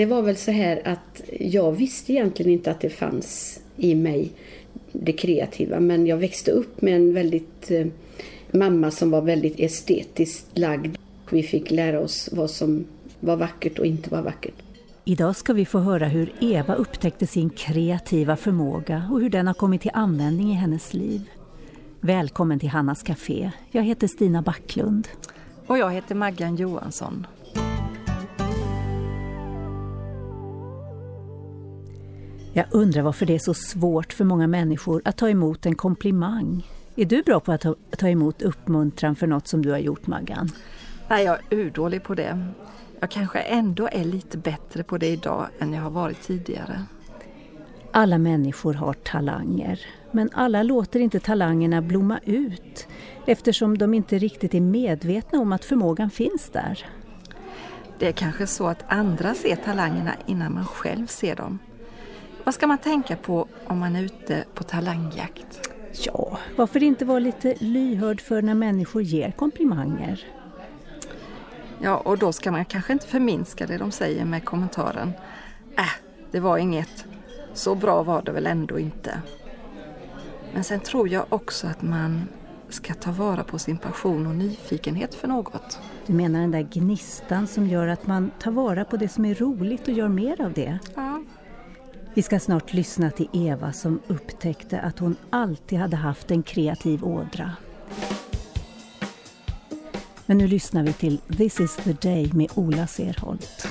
Det var väl så här att jag visste egentligen inte att det fanns i mig det kreativa men jag växte upp med en väldigt eh, mamma som var väldigt estetiskt lagd. Vi fick lära oss vad som var vackert och inte var vackert. Idag ska vi få höra hur Eva upptäckte sin kreativa förmåga och hur den har kommit till användning i hennes liv. Välkommen till Hannas Café. Jag heter Stina Backlund. Och jag heter Maggan Johansson. Jag undrar varför det är så svårt för många människor att ta emot en komplimang. Är du bra på att ta emot uppmuntran för något som du har gjort, Maggan? Nej, jag är urdålig på det. Jag kanske ändå är lite bättre på det idag än jag har varit tidigare. Alla människor har talanger, men alla låter inte talangerna blomma ut eftersom de inte riktigt är medvetna om att förmågan finns där. Det är kanske så att andra ser talangerna innan man själv ser dem. Vad ska man tänka på om man är ute på talangjakt? Ja, varför inte vara lite lyhörd för när människor ger komplimanger? Ja, och då ska man kanske inte förminska det de säger med kommentaren Äh, det var inget. Så bra var det väl ändå inte. Men sen tror jag också att man ska ta vara på sin passion och nyfikenhet för något. Du menar den där gnistan som gör att man tar vara på det som är roligt och gör mer av det? Ja. Vi ska snart lyssna till Eva som upptäckte att hon alltid hade haft en kreativ ådra. Men nu lyssnar vi till This is the day med Ola Serholt.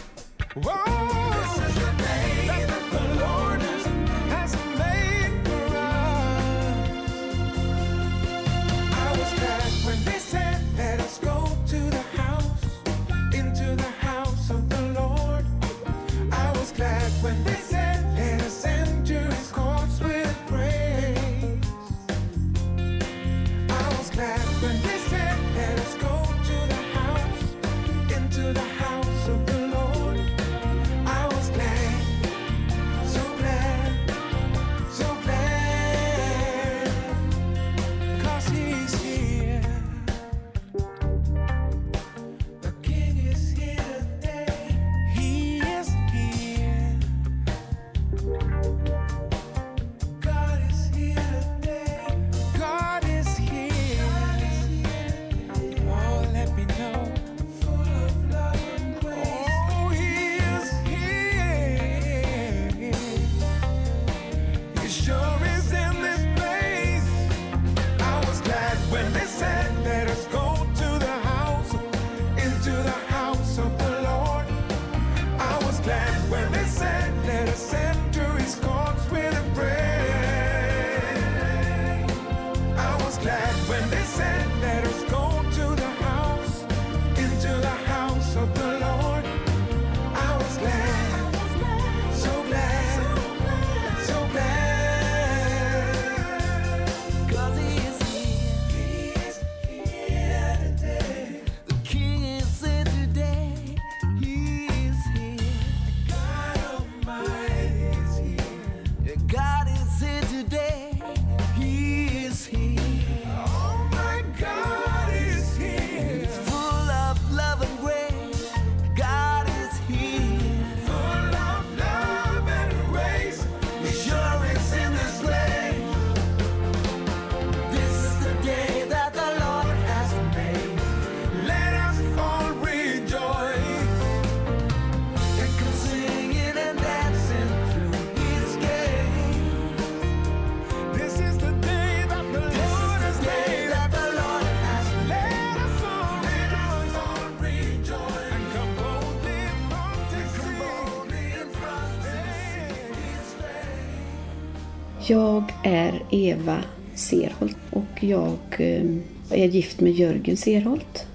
Jag är Eva Serholt och jag eh, är gift med Jörgen Serholt.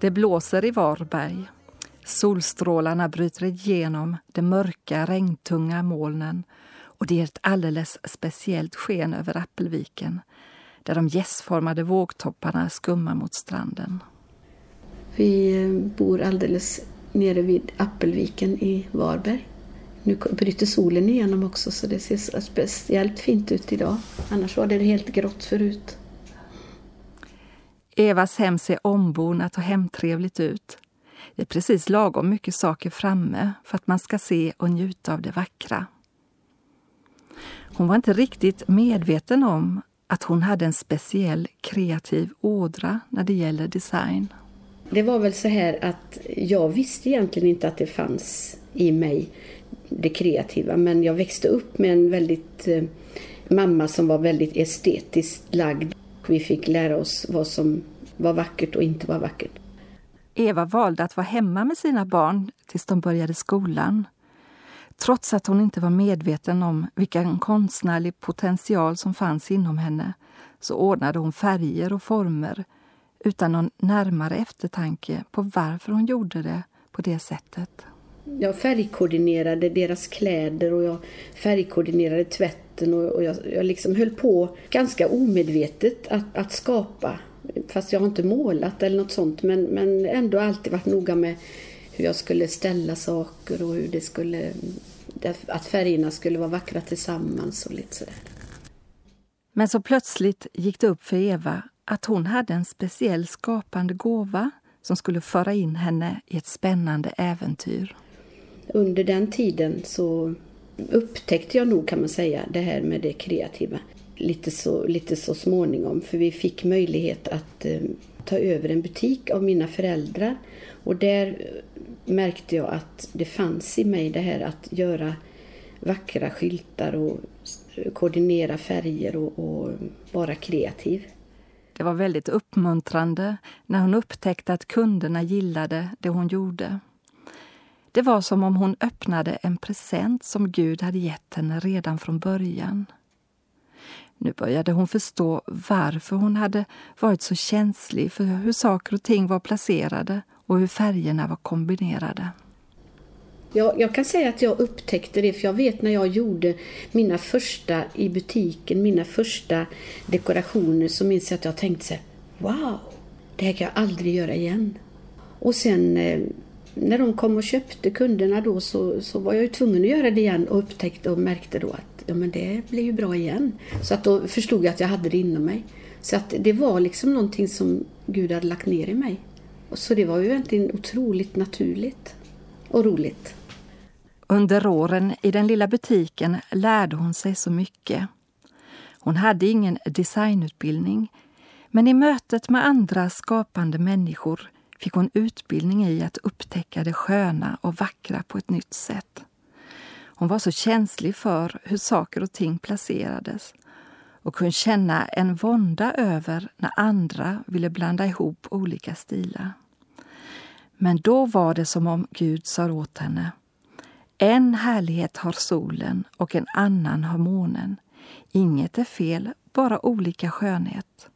Det blåser i Varberg. Solstrålarna bryter igenom de mörka, regntunga molnen och det ger ett alldeles speciellt sken över Appelviken där de gässformade vågtopparna skummar mot stranden. Vi eh, bor alldeles nere vid Appelviken i Varberg. Nu bryter solen igenom också så det ser speciellt fint ut idag. Annars var det helt grått förut. Evas hem ser ombonat och hemtrevligt ut. Det är precis lagom mycket saker framme för att man ska se och njuta av det vackra. Hon var inte riktigt medveten om att hon hade en speciell kreativ ådra när det gäller design. Det var väl så här att jag visste egentligen inte att det fanns i mig det kreativa men jag växte upp med en väldigt eh, mamma som var väldigt estetiskt lagd. Vi fick lära oss vad som var vackert och inte var vackert. Eva valde att vara hemma med sina barn tills de började skolan. Trots att hon inte var medveten om vilken konstnärlig potential som fanns inom henne så ordnade hon färger och former utan någon närmare eftertanke på varför hon gjorde det på det sättet. Jag färgkoordinerade deras kläder och jag färgkoordinerade tvätten och, och jag, jag liksom höll på ganska omedvetet att, att skapa. Fast jag har inte målat eller något sånt men, men ändå alltid varit noga med hur jag skulle ställa saker och hur det skulle att färgerna skulle vara vackra tillsammans och lite sådär. Men så plötsligt gick det upp för Eva att hon hade en speciell skapande gåva som skulle föra in henne i ett spännande äventyr. Under den tiden så upptäckte jag nog kan man säga det här med det kreativa lite så, lite så småningom för vi fick möjlighet att eh, ta över en butik av mina föräldrar och där eh, märkte jag att det fanns i mig det här att göra vackra skyltar och eh, koordinera färger och, och vara kreativ. Det var väldigt uppmuntrande när hon upptäckte att kunderna gillade det hon gjorde. Det var som om hon öppnade en present som Gud hade gett henne redan från början. Nu började hon förstå varför hon hade varit så känslig för hur saker och ting var placerade och hur färgerna var kombinerade. Jag, jag, kan säga att jag upptäckte det, för jag vet när jag gjorde mina första i butiken, mina första dekorationer, så minns jag att jag tänkte så här, wow, det här kan jag aldrig göra igen. Och sen eh, när de kom och köpte kunderna då så, så var jag ju tvungen att göra det igen och upptäckte och märkte då att ja, men det blir ju bra igen. Så att då förstod jag att jag hade det inom mig. Så att det var liksom någonting som Gud hade lagt ner i mig. Så det var ju egentligen otroligt naturligt och roligt. Under åren i den lilla butiken lärde hon sig så mycket. Hon hade ingen designutbildning, men i mötet med andra skapande människor fick hon utbildning i att upptäcka det sköna och vackra på ett nytt sätt. Hon var så känslig för hur saker och ting placerades och kunde känna en vånda över när andra ville blanda ihop olika stilar. Men då var det som om Gud sa åt henne en härlighet har solen och en annan har månen. Inget är fel, bara olika skönhet.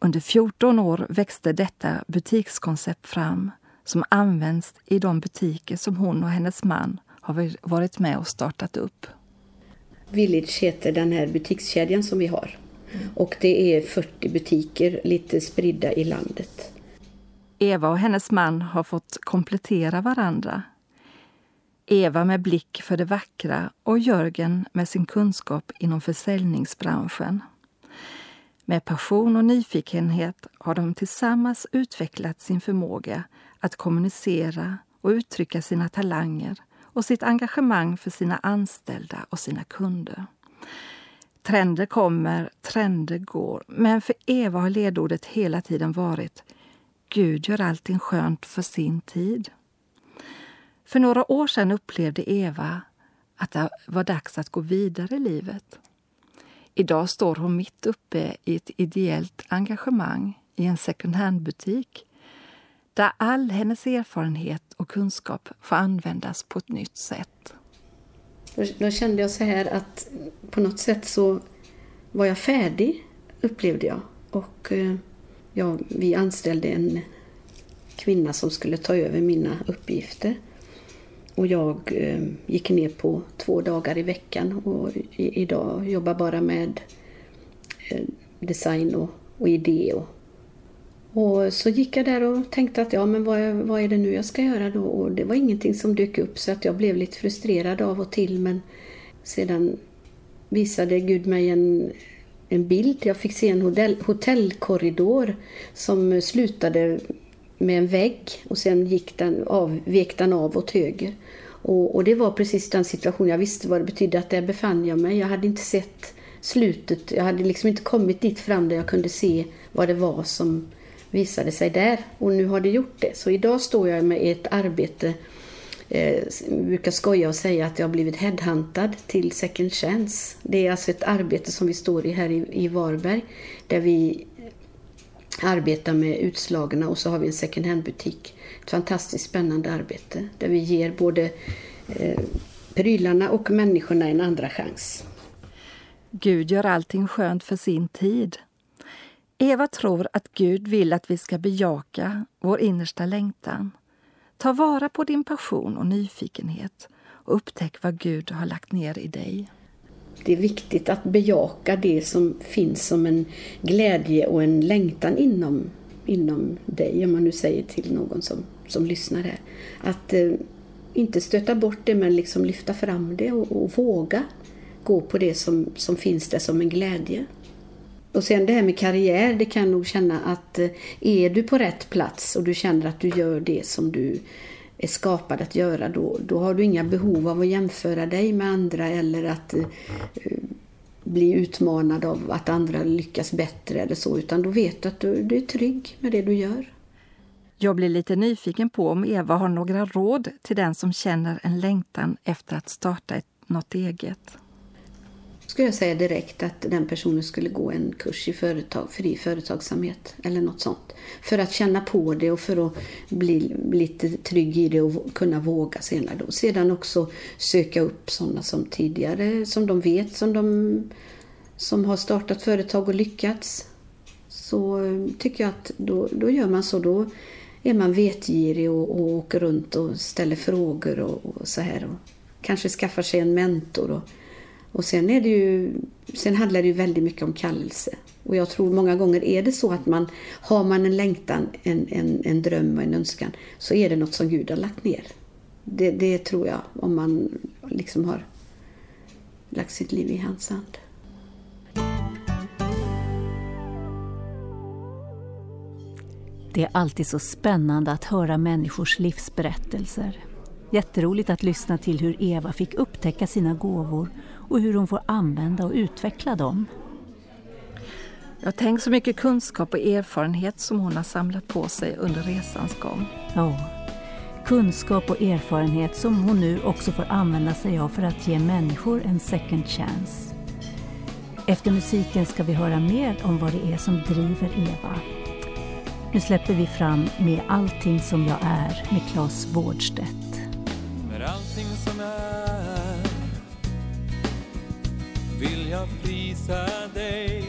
Under 14 år växte detta butikskoncept fram som används i de butiker som hon och hennes man har varit med och startat upp. Village heter den här butikskedjan som vi har. Och det är 40 butiker lite spridda i landet. Eva och hennes man har fått komplettera varandra. Eva med blick för det vackra och Jörgen med sin kunskap inom försäljningsbranschen. Med passion och nyfikenhet har de tillsammans utvecklat sin förmåga att kommunicera och uttrycka sina talanger och sitt engagemang för sina anställda och sina kunder. Trender kommer, trender går, men för Eva har ledordet hela tiden varit Gud gör allting skönt för sin tid. För några år sedan upplevde Eva att det var dags att gå vidare i livet. Idag står hon mitt uppe i ett ideellt engagemang i en second hand-butik där all hennes erfarenhet och kunskap får användas på ett nytt sätt. Då kände jag så här att på något sätt så var jag färdig, upplevde jag. Och eh, ja, vi anställde en kvinna som skulle ta över mina uppgifter. Och jag eh, gick ner på två dagar i veckan och i, idag jobbar bara med eh, design och, och idé. Och, och, så gick jag där och tänkte att ja, men vad, vad är det nu jag ska göra då? Och det var ingenting som dök upp så att jag blev lite frustrerad av och till men sedan visade Gud mig en, en bild. Jag fick se en hotell, hotellkorridor som slutade med en vägg och sen gick den av, vek den av åt höger. Och, och, det var precis den situationen. Jag visste vad det betydde att där befann jag mig. Jag hade inte sett slutet. Jag hade liksom inte kommit dit fram där jag kunde se vad det var som visade sig där. Och nu har det gjort det. Så idag står jag med ett arbete eh, brukar skoja och säga att jag har blivit headhuntad till Second Chance. Det är alltså ett arbete som vi står i här i, i Varberg där vi arbetar med utslagna och så har vi en second hand-butik. Ett fantastiskt spännande arbete där vi ger både eh, prylarna och människorna en andra chans. Gud gör allting skönt för sin tid. Eva tror att Gud vill att vi ska bejaka vår innersta längtan. Ta vara på din passion och nyfikenhet och upptäck vad Gud har lagt ner i dig. Det är viktigt att bejaka det som finns som en glädje och en längtan inom, inom dig, om man nu säger till någon som, som lyssnar här. Att eh, inte stöta bort det, men liksom lyfta fram det och, och våga gå på det som, som finns där som en glädje. Och sen det här med karriär, det kan jag nog känna att eh, är du på rätt plats och du känner att du gör det som du är skapad att göra, då, då har du inga behov av att jämföra dig med andra eller att eh, bli utmanad av att andra lyckas bättre eller så, utan då vet du att du, du är trygg med det du gör. Jag blir lite nyfiken på om Eva har några råd till den som känner en längtan efter att starta ett, något eget skulle jag säga direkt att den personen skulle gå en kurs i företag, fri företagsamhet eller något sånt. För att känna på det och för att bli lite trygg i det och kunna våga senare. Då. Sedan också söka upp sådana som tidigare, som de vet, som, de, som har startat företag och lyckats. Så eh, tycker jag att då, då gör man så. Då är man vetgirig och, och åker runt och ställer frågor och, och så här. Och kanske skaffar sig en mentor. Och, och sen, är det ju, sen handlar det ju väldigt mycket om kallelse. Och jag tror många gånger är det så att man har man en längtan, en, en, en dröm och en önskan så är det något som Gud har lagt ner. Det, det tror jag om man liksom har lagt sitt liv i hans hand. Det är alltid så spännande att höra människors livsberättelser. Jätteroligt att lyssna till hur Eva fick upptäcka sina gåvor och hur hon får använda och utveckla dem. Jag tänker så mycket kunskap och erfarenhet som hon har samlat på sig under resans gång. Ja, kunskap och erfarenhet som hon nu också får använda sig av för att ge människor en second chance. Efter musiken ska vi höra mer om vad det är som driver Eva. Nu släpper vi fram Med allting som jag är med Claes Bårdstedt. Prisa dig.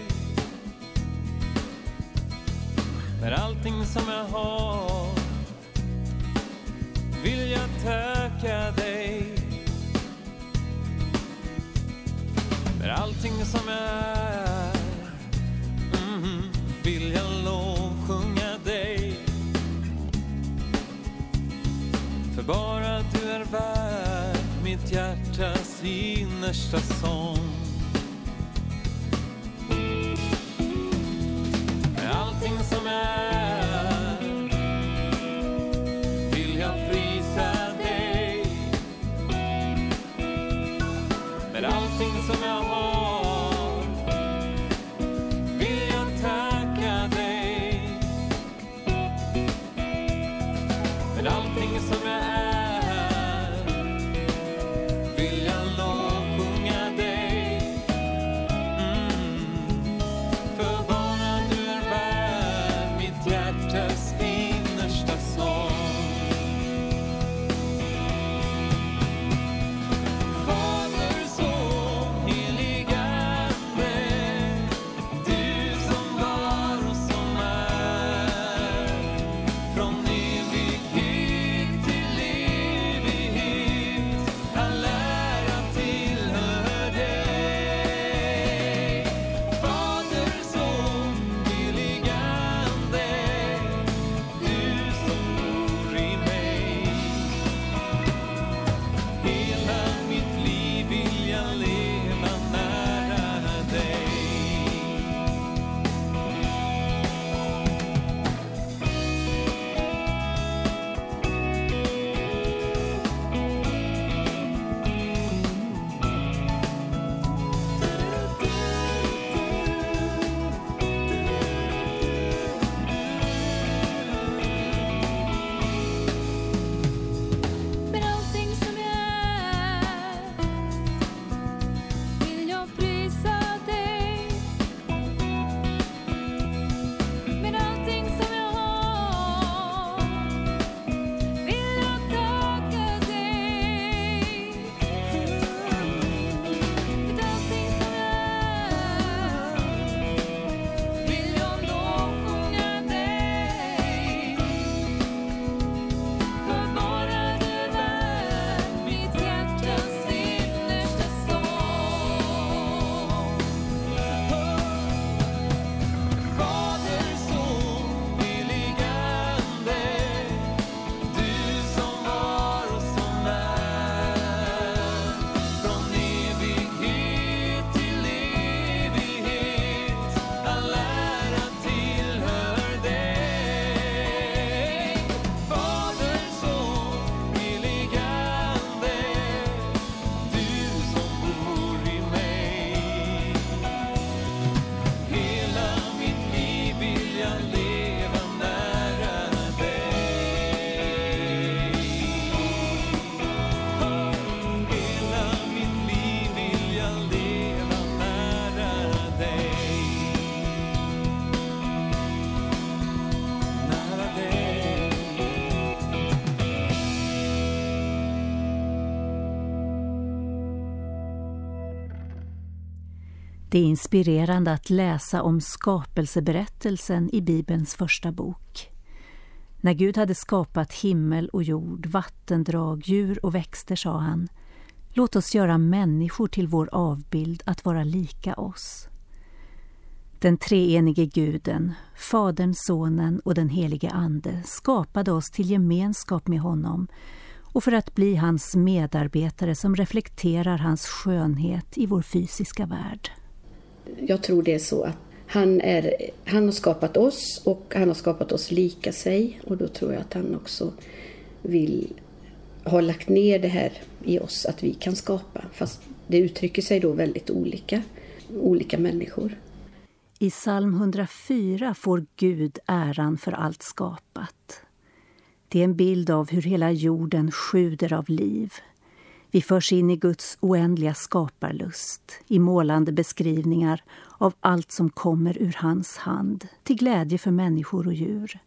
Med allting som jag har vill jag tacka dig. Med allting som jag är mm, vill jag lovsjunga dig. För bara du är värd mitt hjärtas innersta sång. Det är inspirerande att läsa om skapelseberättelsen i Bibelns första bok. När Gud hade skapat himmel och jord, vattendrag, djur och växter sa han Låt oss göra människor till vår avbild att vara lika oss. Den treenige guden, Fadern, Sonen och den helige Ande skapade oss till gemenskap med honom och för att bli hans medarbetare som reflekterar hans skönhet i vår fysiska värld. Jag tror det är så att han, är, han har skapat oss och han har skapat oss lika sig och då tror jag att han också vill ha lagt ner det här i oss att vi kan skapa. Fast det uttrycker sig då väldigt olika, olika människor. I psalm 104 får Gud äran för allt skapat. Det är en bild av hur hela jorden sjuder av liv. Vi förs in i Guds oändliga skaparlust, i målande beskrivningar av allt som kommer ur hans hand, till glädje för människor och djur.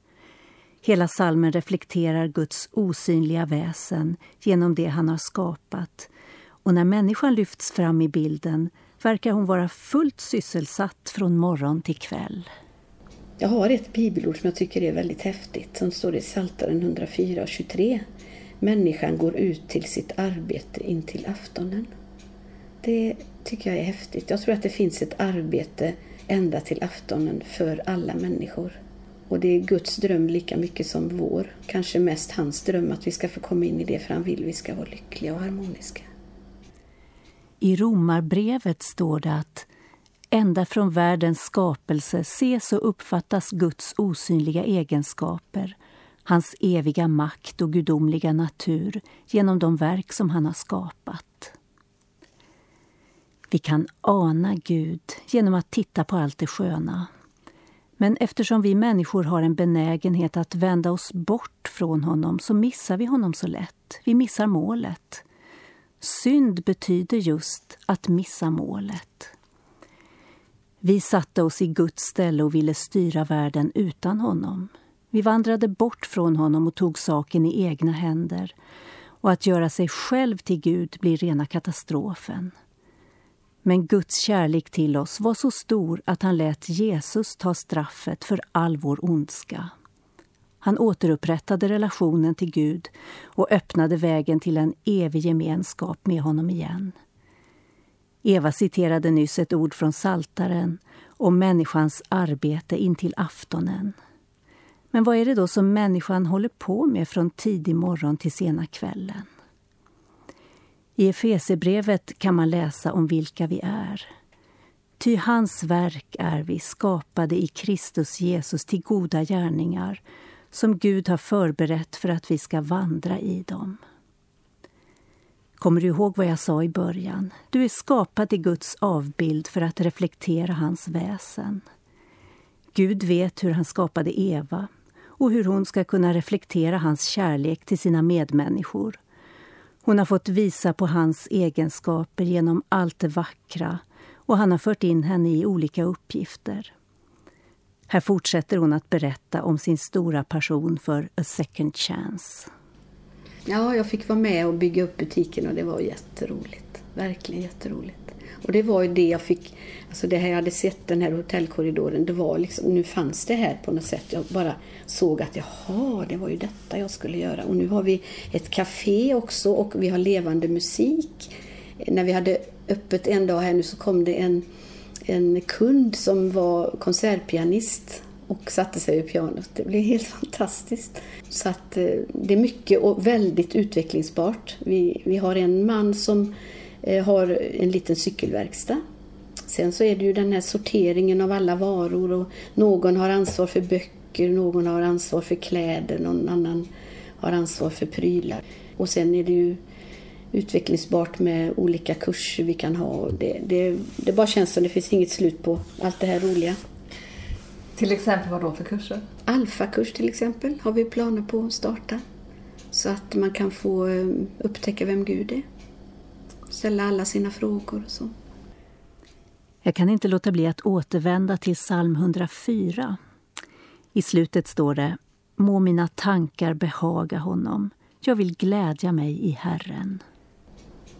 Hela salmen reflekterar Guds osynliga väsen genom det han har skapat. Och när människan lyfts fram i bilden verkar hon vara fullt sysselsatt från morgon till kväll. Jag har ett bibelord som jag tycker är väldigt häftigt som står i Psaltaren 104 och 23. Människan går ut till sitt arbete in till aftonen. Det tycker jag är häftigt. Jag tror att det finns ett arbete ända till aftonen för alla människor. Och det är Guds dröm lika mycket som vår. Kanske mest hans dröm att vi ska få komma in i det för han vill vi ska vara lyckliga och harmoniska. I Romarbrevet står det att ända från världens skapelse ses och uppfattas Guds osynliga egenskaper, hans eviga makt och gudomliga natur genom de verk som han har skapat. Vi kan ana Gud genom att titta på allt det sköna. Men eftersom vi människor har en benägenhet att vända oss bort från honom så missar vi honom så lätt. Vi missar målet. Synd betyder just att missa målet. Vi satte oss i Guds ställe och ville styra världen utan honom. Vi vandrade bort från honom och tog saken i egna händer. Och att göra sig själv till Gud blir rena katastrofen. Men Guds kärlek till oss var så stor att han lät Jesus ta straffet för all vår ondska. Han återupprättade relationen till Gud och öppnade vägen till en evig gemenskap med honom igen. Eva citerade nyss ett ord från Saltaren om människans arbete intill aftonen. Men vad är det då som människan håller på med från tidig morgon till sena kvällen? I Efesebrevet kan man läsa om vilka vi är. Ty hans verk är vi, skapade i Kristus Jesus till goda gärningar som Gud har förberett för att vi ska vandra i dem. Kommer du ihåg vad jag sa i början? Du är skapad i Guds avbild för att reflektera hans väsen. Gud vet hur han skapade Eva och hur hon ska kunna reflektera hans kärlek till sina medmänniskor. Hon har fått visa på hans egenskaper genom allt det vackra och han har fört in henne i olika uppgifter. Här fortsätter hon att berätta om sin stora passion för A second chance. Ja, jag fick vara med och bygga upp butiken och det var jätteroligt. Verkligen jätteroligt. Och det var ju det jag fick, alltså det här jag hade sett, den här hotellkorridoren, det var liksom, nu fanns det här på något sätt. Jag bara såg att jaha, det var ju detta jag skulle göra. Och nu har vi ett café också och vi har levande musik. När vi hade öppet en dag här nu så kom det en, en kund som var konsertpianist och satte sig vid pianot. Det blev helt fantastiskt. Så att eh, det är mycket och väldigt utvecklingsbart. Vi, vi har en man som har en liten cykelverkstad. Sen så är det ju den här sorteringen av alla varor och någon har ansvar för böcker, någon har ansvar för kläder, någon annan har ansvar för prylar. Och sen är det ju utvecklingsbart med olika kurser vi kan ha. Det, det, det bara känns som det finns inget slut på allt det här roliga. Till exempel vad då för kurser? Alfakurs till exempel har vi planer på att starta. Så att man kan få eh, upptäcka vem Gud är. Ställa alla sina frågor så. Jag kan inte låta bli att återvända till psalm 104. I slutet står det Må mina tankar behaga honom. Jag vill glädja mig i Herren.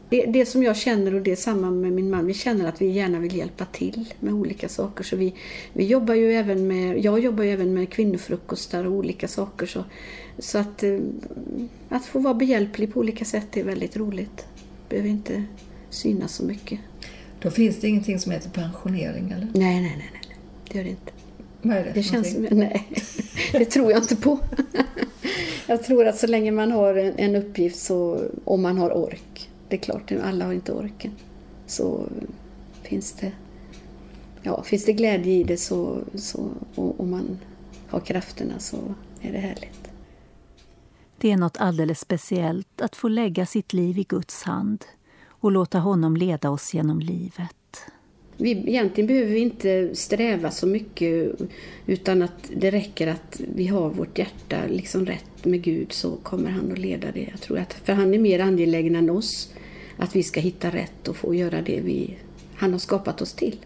det, det som jag känner och det är samma med min man, vi känner att vi gärna vill hjälpa till med olika saker. Så vi, vi jobbar ju även med, jag jobbar ju även med kvinnofrukostar och olika saker. Så, så att, eh, att få vara behjälplig på olika sätt är väldigt roligt. Behöver inte synas så mycket. Då finns det ingenting som heter pensionering eller? Nej, nej, nej, nej. det gör det inte. Vad är det, det känns som, Nej, det tror jag inte på. Jag tror att så länge man har en, en uppgift så, om man har ork, det är klart, alla har inte orken, så finns det, ja, finns det glädje i det så, så, och, och man har krafterna så är det härligt. Det är något alldeles speciellt att få lägga sitt liv i Guds hand och låta honom leda oss genom livet. Vi, egentligen behöver vi inte sträva så mycket utan att det räcker att vi har vårt hjärta liksom rätt med Gud så kommer han att leda det. Jag tror att, för han är mer angelägen än oss att vi ska hitta rätt och få göra det vi, han har skapat oss till.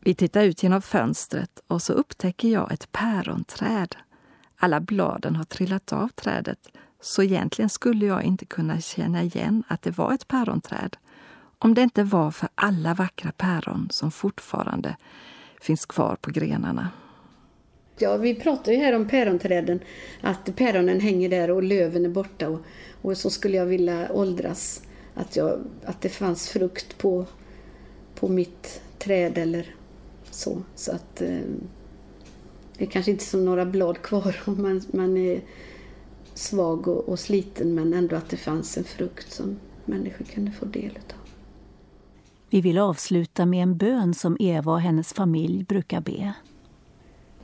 Vi tittar ut genom fönstret och så upptäcker jag ett päronträd. Alla bladen har trillat av trädet så egentligen skulle jag inte kunna känna igen att det var ett päronträd om det inte var för alla vackra päron som fortfarande finns kvar på grenarna. Ja, vi pratar ju här om päronträden, att päronen hänger där och löven är borta och, och så skulle jag vilja åldras. Att, jag, att det fanns frukt på, på mitt träd eller så. Så att eh, det är kanske inte som några blad kvar om man, man är svag och, och sliten men ändå att det fanns en frukt som människor kunde få del av. Vi vill avsluta med en bön som Eva och hennes familj brukar be.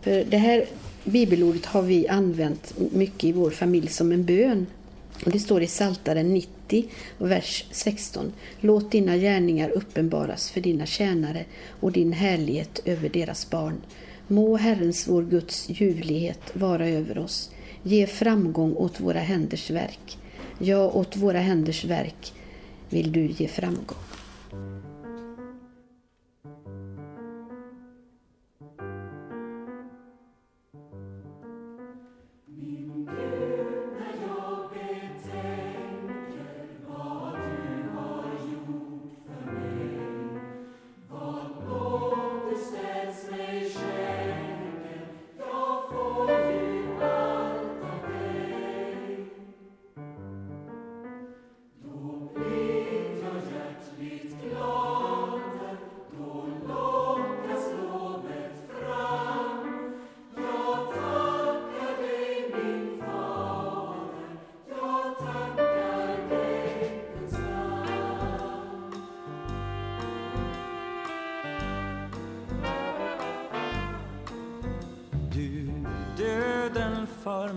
För det här bibelordet har vi använt mycket i vår familj som en bön. Och det står i Saltaren 90, vers 16. Låt dina gärningar uppenbaras för dina tjänare och din härlighet över deras barn. Må Herrens, vår Guds, ljuvlighet vara över oss. Ge framgång åt våra händers verk. Ja, åt våra händers verk vill du ge framgång.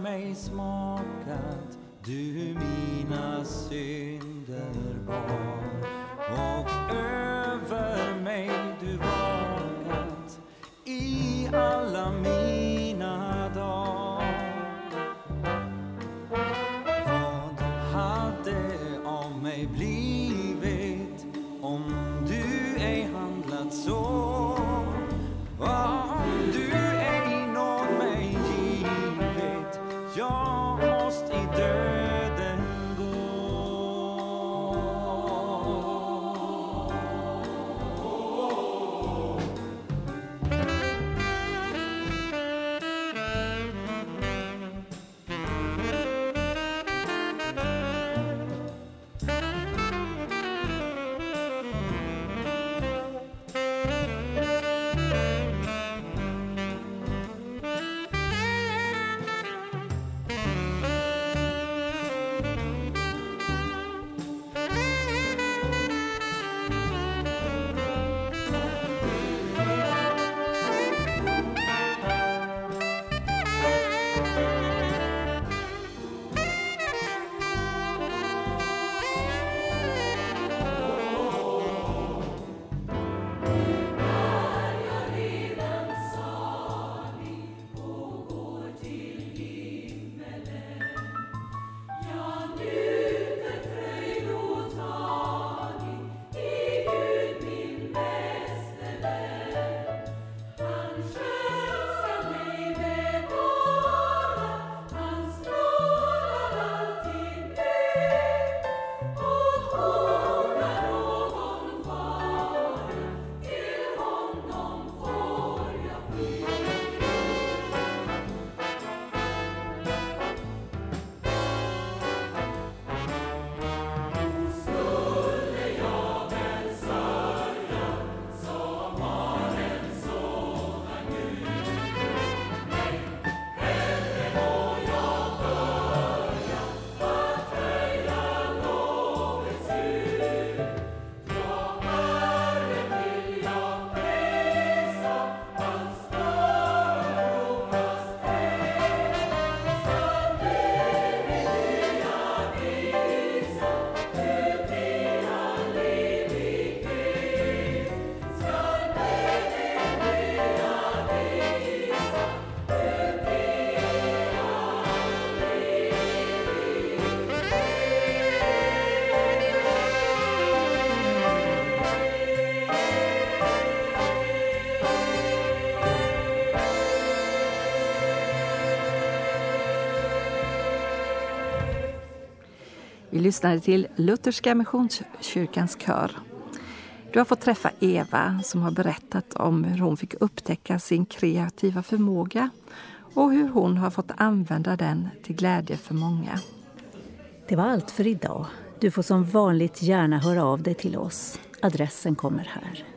mig smakat. Du mina synder bar och över mig du vakat. I alla mina dagar. Vad hade av mig blivit? Vi lyssnade till Lutherska Missionskyrkans kör. Du har fått träffa Eva som har berättat om hur hon fick upptäcka sin kreativa förmåga och hur hon har fått använda den till glädje för många. Det var allt för idag. Du får som vanligt gärna höra av dig till oss. Adressen kommer här.